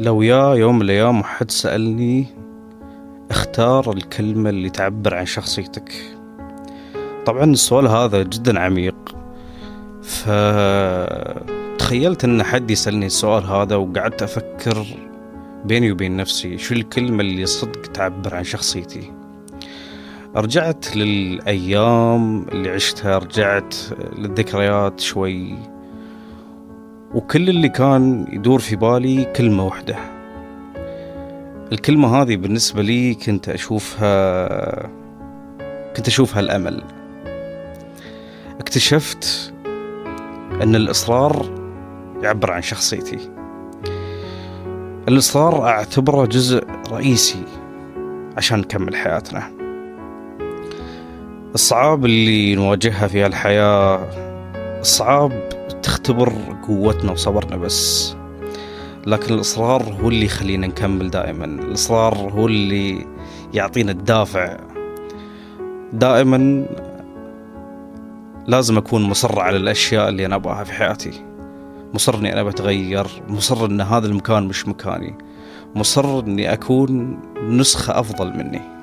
لو يا يوم من الأيام حد سألني اختار الكلمة اللي تعبر عن شخصيتك. طبعا السؤال هذا جدا عميق. فتخيلت إن حد يسألني السؤال هذا وقعدت أفكر بيني وبين نفسي شو الكلمة اللي صدق تعبر عن شخصيتي؟ رجعت للأيام اللي عشتها رجعت للذكريات شوي. وكل اللي كان يدور في بالي كلمة واحدة. الكلمة هذه بالنسبة لي كنت أشوفها كنت أشوفها الأمل. اكتشفت أن الإصرار يعبر عن شخصيتي. الإصرار أعتبره جزء رئيسي عشان نكمل حياتنا. الصعاب اللي نواجهها في الحياة الصعاب تختبر قوتنا وصبرنا بس. لكن الإصرار هو اللي يخلينا نكمل دائما. الإصرار هو اللي يعطينا الدافع. دائما لازم أكون مصر على الأشياء اللي أنا أبغاها في حياتي. مصر إني أنا بتغير. مصر إن هذا المكان مش مكاني. مصر إني أكون نسخة أفضل مني.